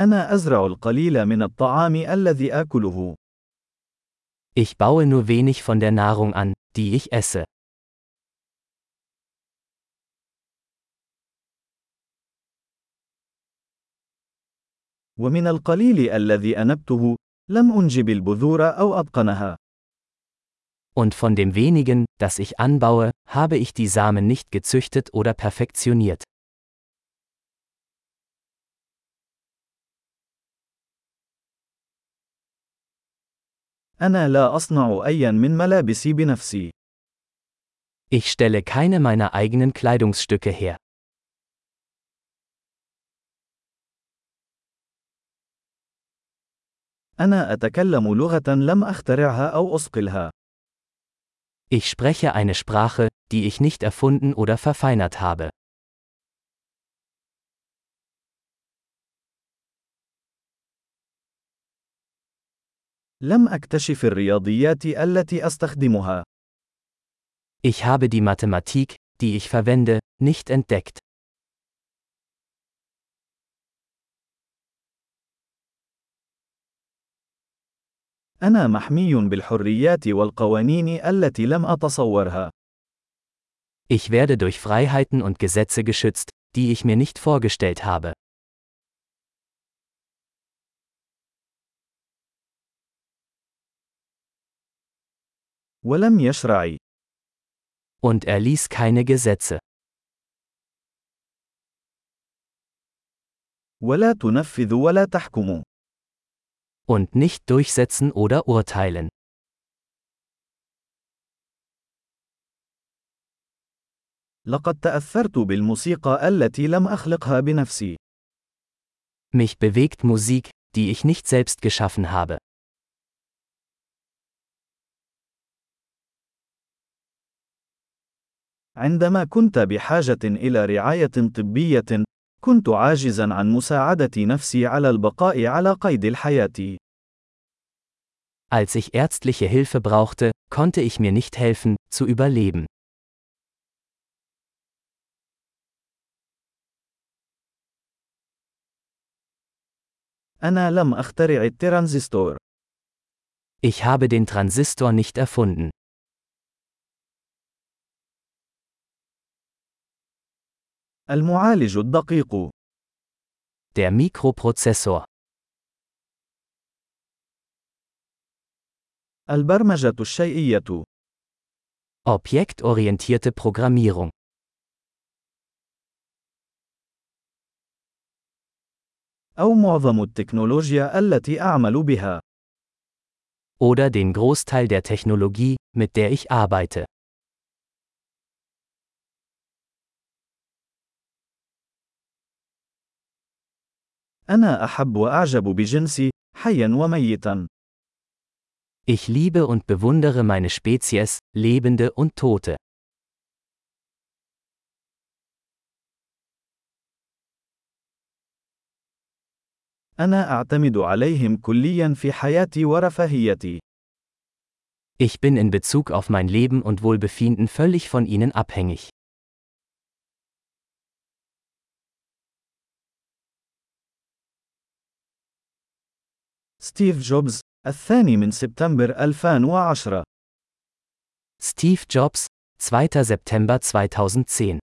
أنا أزرع القليل من الطعام الذي آكله. Ich baue nur wenig von der Nahrung an, die ich esse. ومن القليل الذي أنبته، لم أنجب البذور أو أتقنها. Und von dem wenigen, das ich anbaue, habe ich die Samen nicht gezüchtet oder perfektioniert. أنا لا أصنع أيا من ملابسي بنفسي. Ich stelle keine meiner eigenen Kleidungsstücke her. أنا أتكلم لغة لم أخترعها أو أصقلها. Ich spreche eine Sprache, die ich nicht erfunden oder verfeinert habe. لم أكتشف الرياضيات التي أستخدمها. Ich habe die Mathematik, die ich verwende, nicht entdeckt. أنا محمي بالحريات والقوانين التي لم أتصورها. Ich werde durch Freiheiten und Gesetze geschützt, die ich mir nicht vorgestellt habe. ولم يشرع. Und er ließ keine Gesetze. ولا تنفذ ولا تحكم. Und nicht durchsetzen oder urteilen. لقد تأثرت بالموسيقى التي لم أخلقها بنفسي. Mich bewegt Musik, die ich nicht selbst geschaffen habe. عندما كنت بحاجة إلى رعاية طبية، كنت عاجزا عن مساعدة نفسي على البقاء على قيد الحياة. Als ich ärztliche Hilfe brauchte, konnte ich mir nicht helfen, zu überleben. أنا لم أخترع الترانزستور. Ich habe den Transistor nicht erfunden. المعالج الدقيق. Der Mikroprozessor. البرمجة الشيئية. Objektorientierte Programmierung. أو معظم التكنولوجيا التي أعمل بها. Oder den Großteil der Technologie, mit der ich arbeite. أنا أحب وأعجب بجنسي، حيا وميتا. Ich liebe und bewundere meine Spezies, Lebende und Tote. أنا أعتمد عليهم كليا في حياتي ورفاهيتي. Ich bin in Bezug auf mein Leben und Wohlbefinden völlig von ihnen abhängig. ستيف جوبز الثاني من سبتمبر 2010 Steve Jobs, 2. September 2010